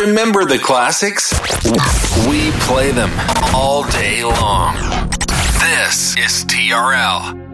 Remember the classics? We play them all day long. This is TRL.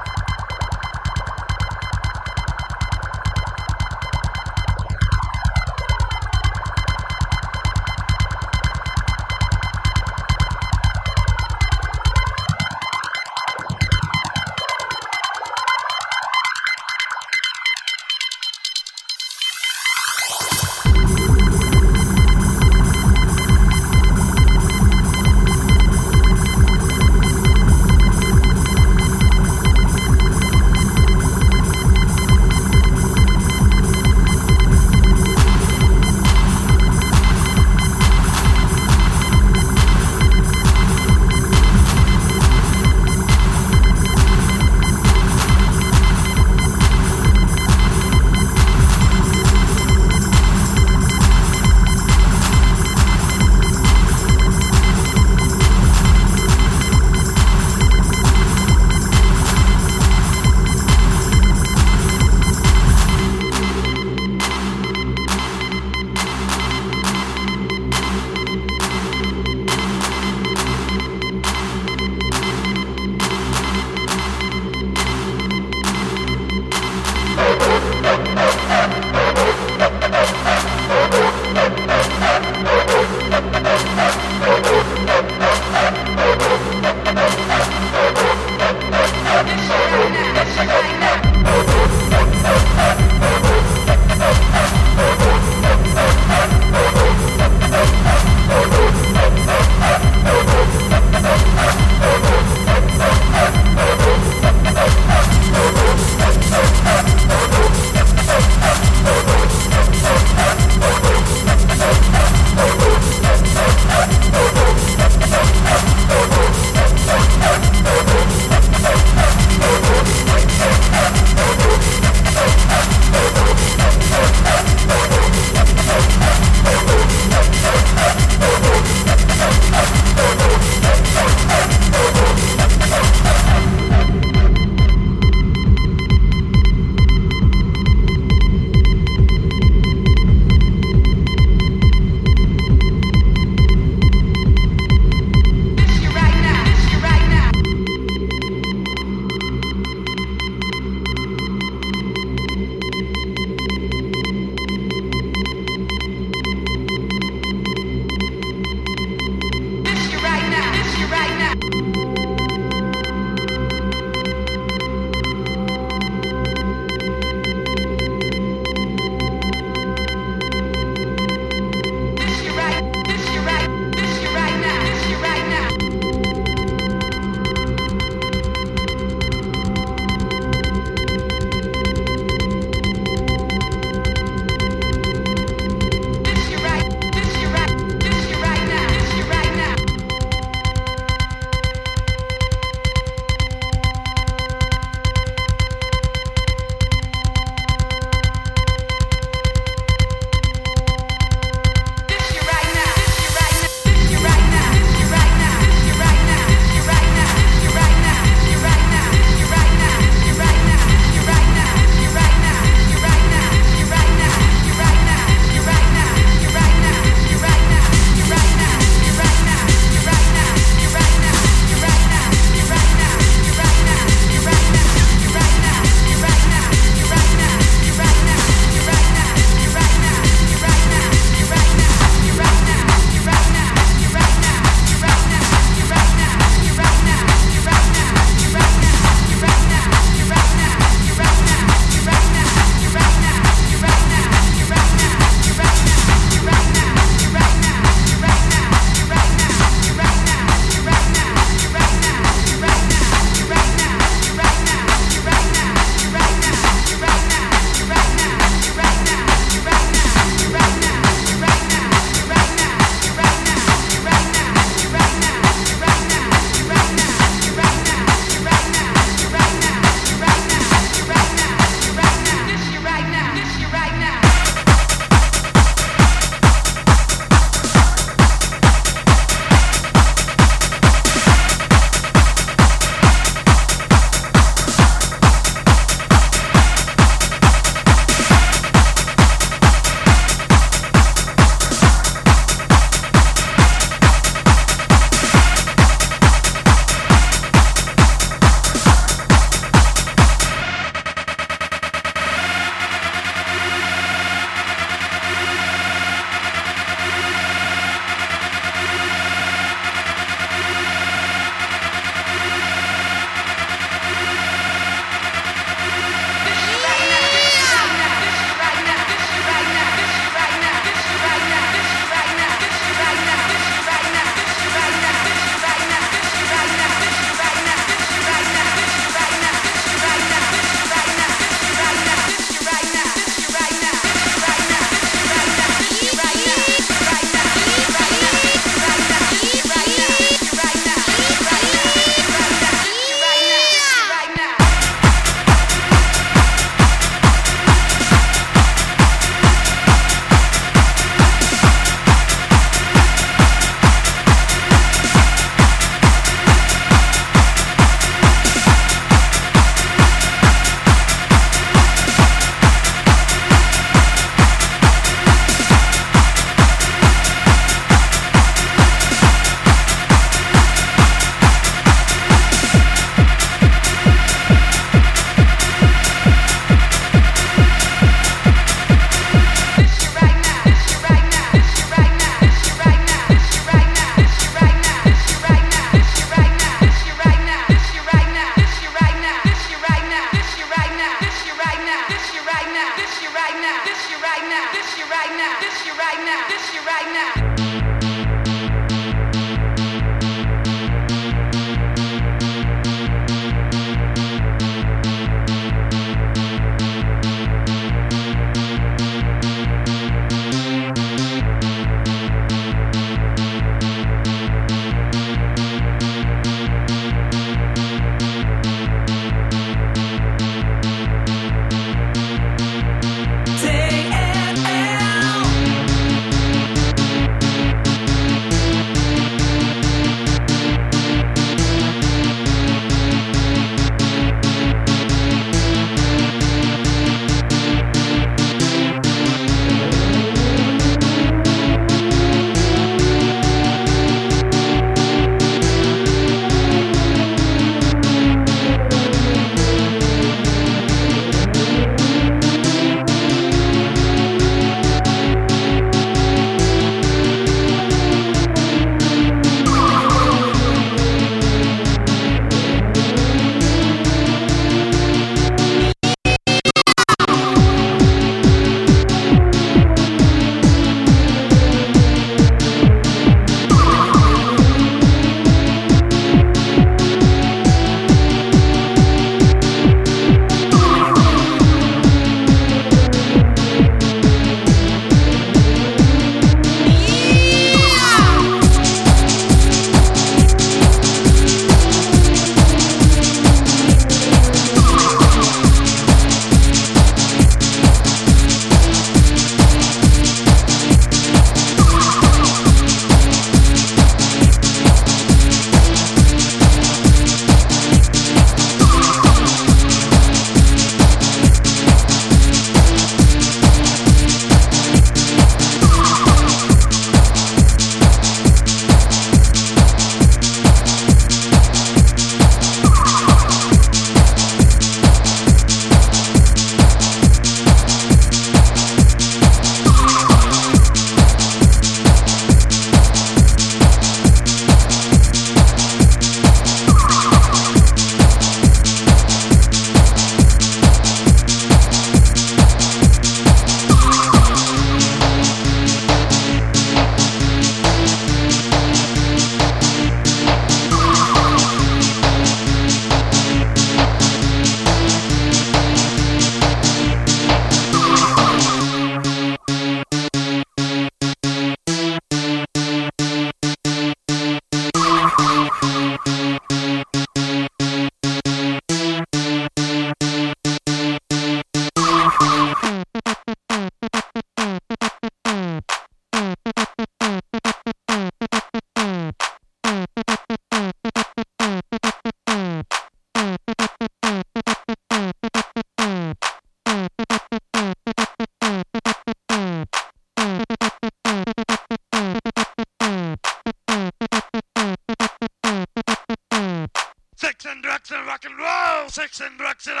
Jackson Druxler.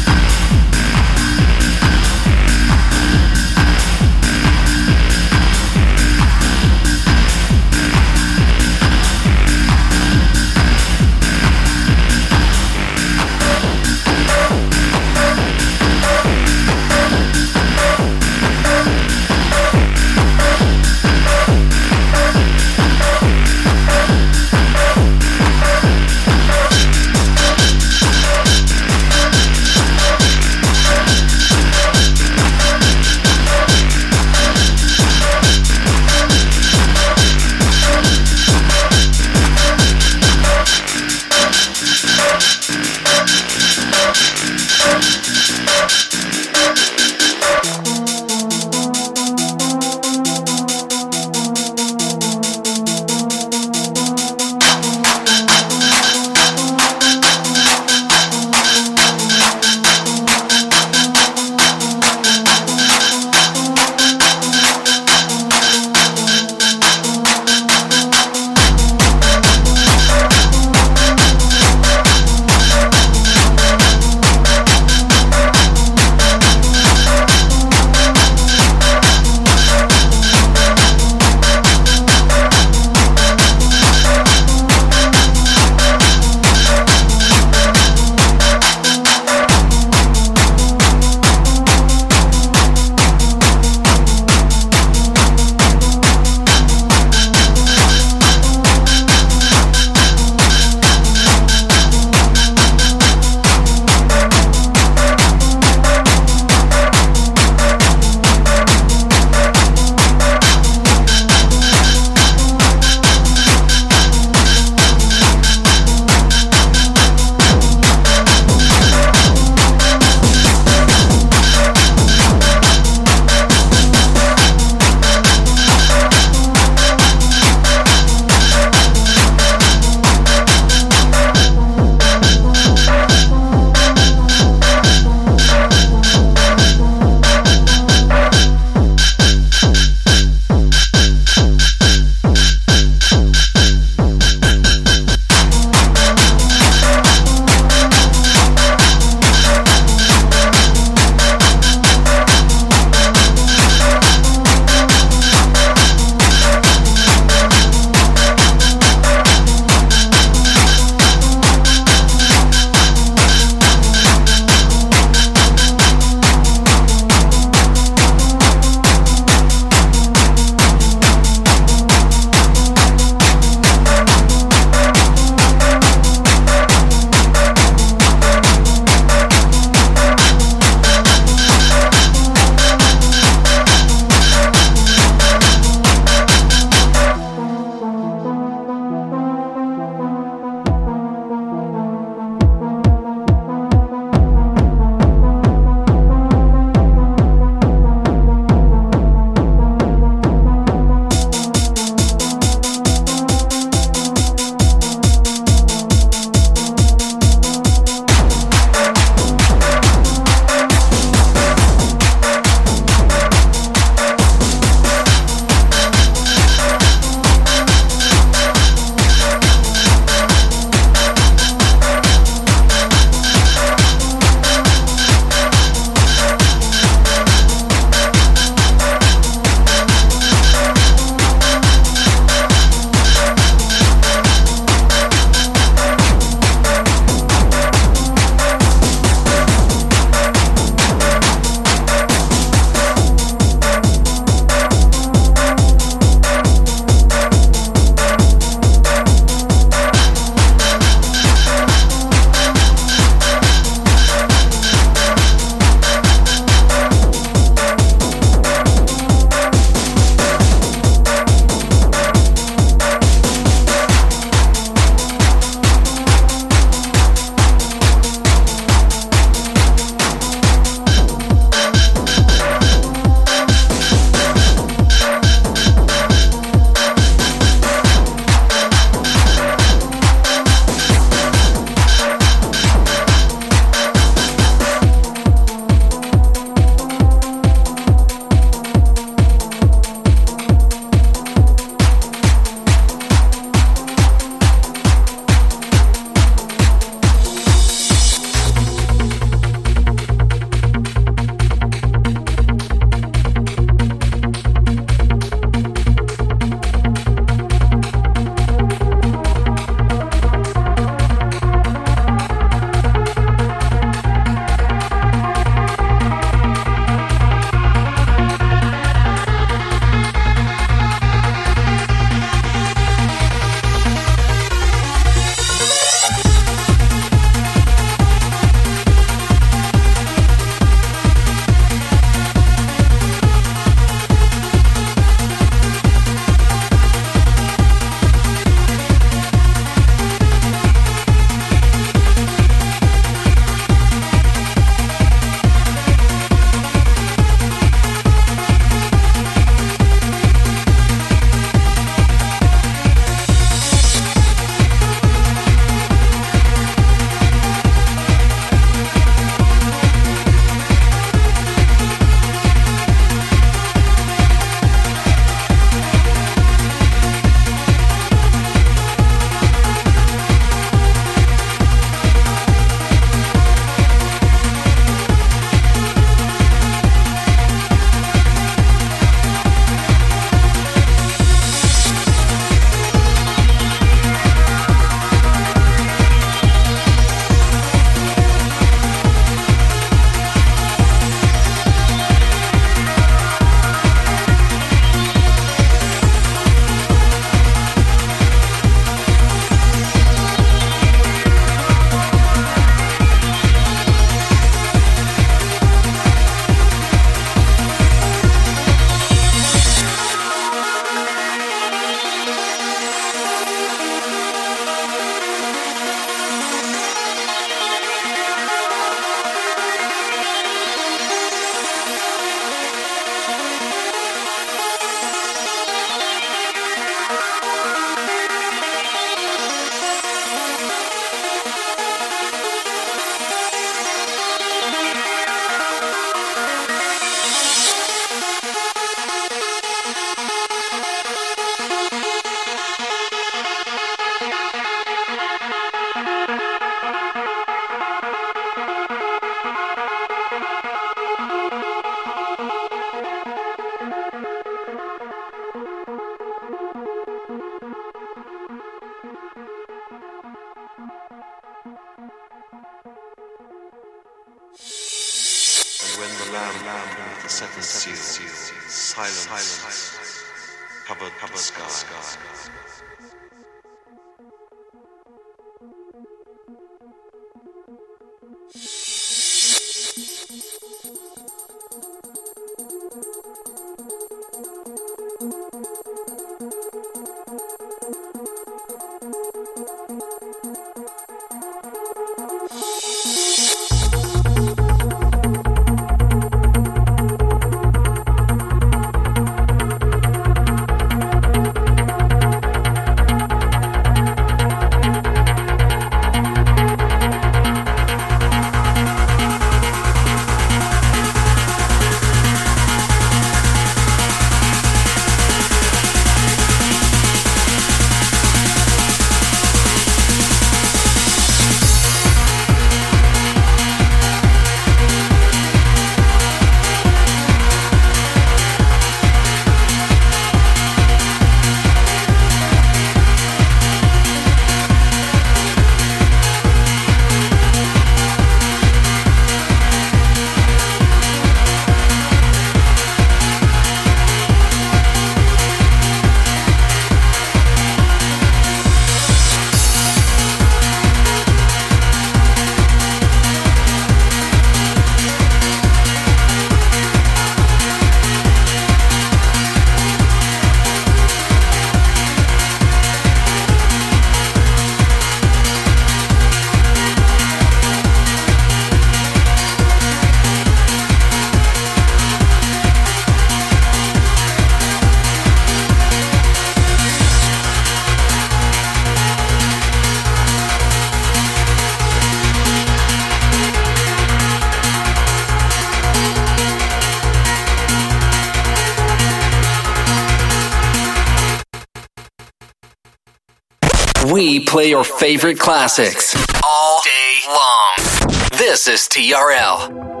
We play your favorite classics all day long. This is TRL.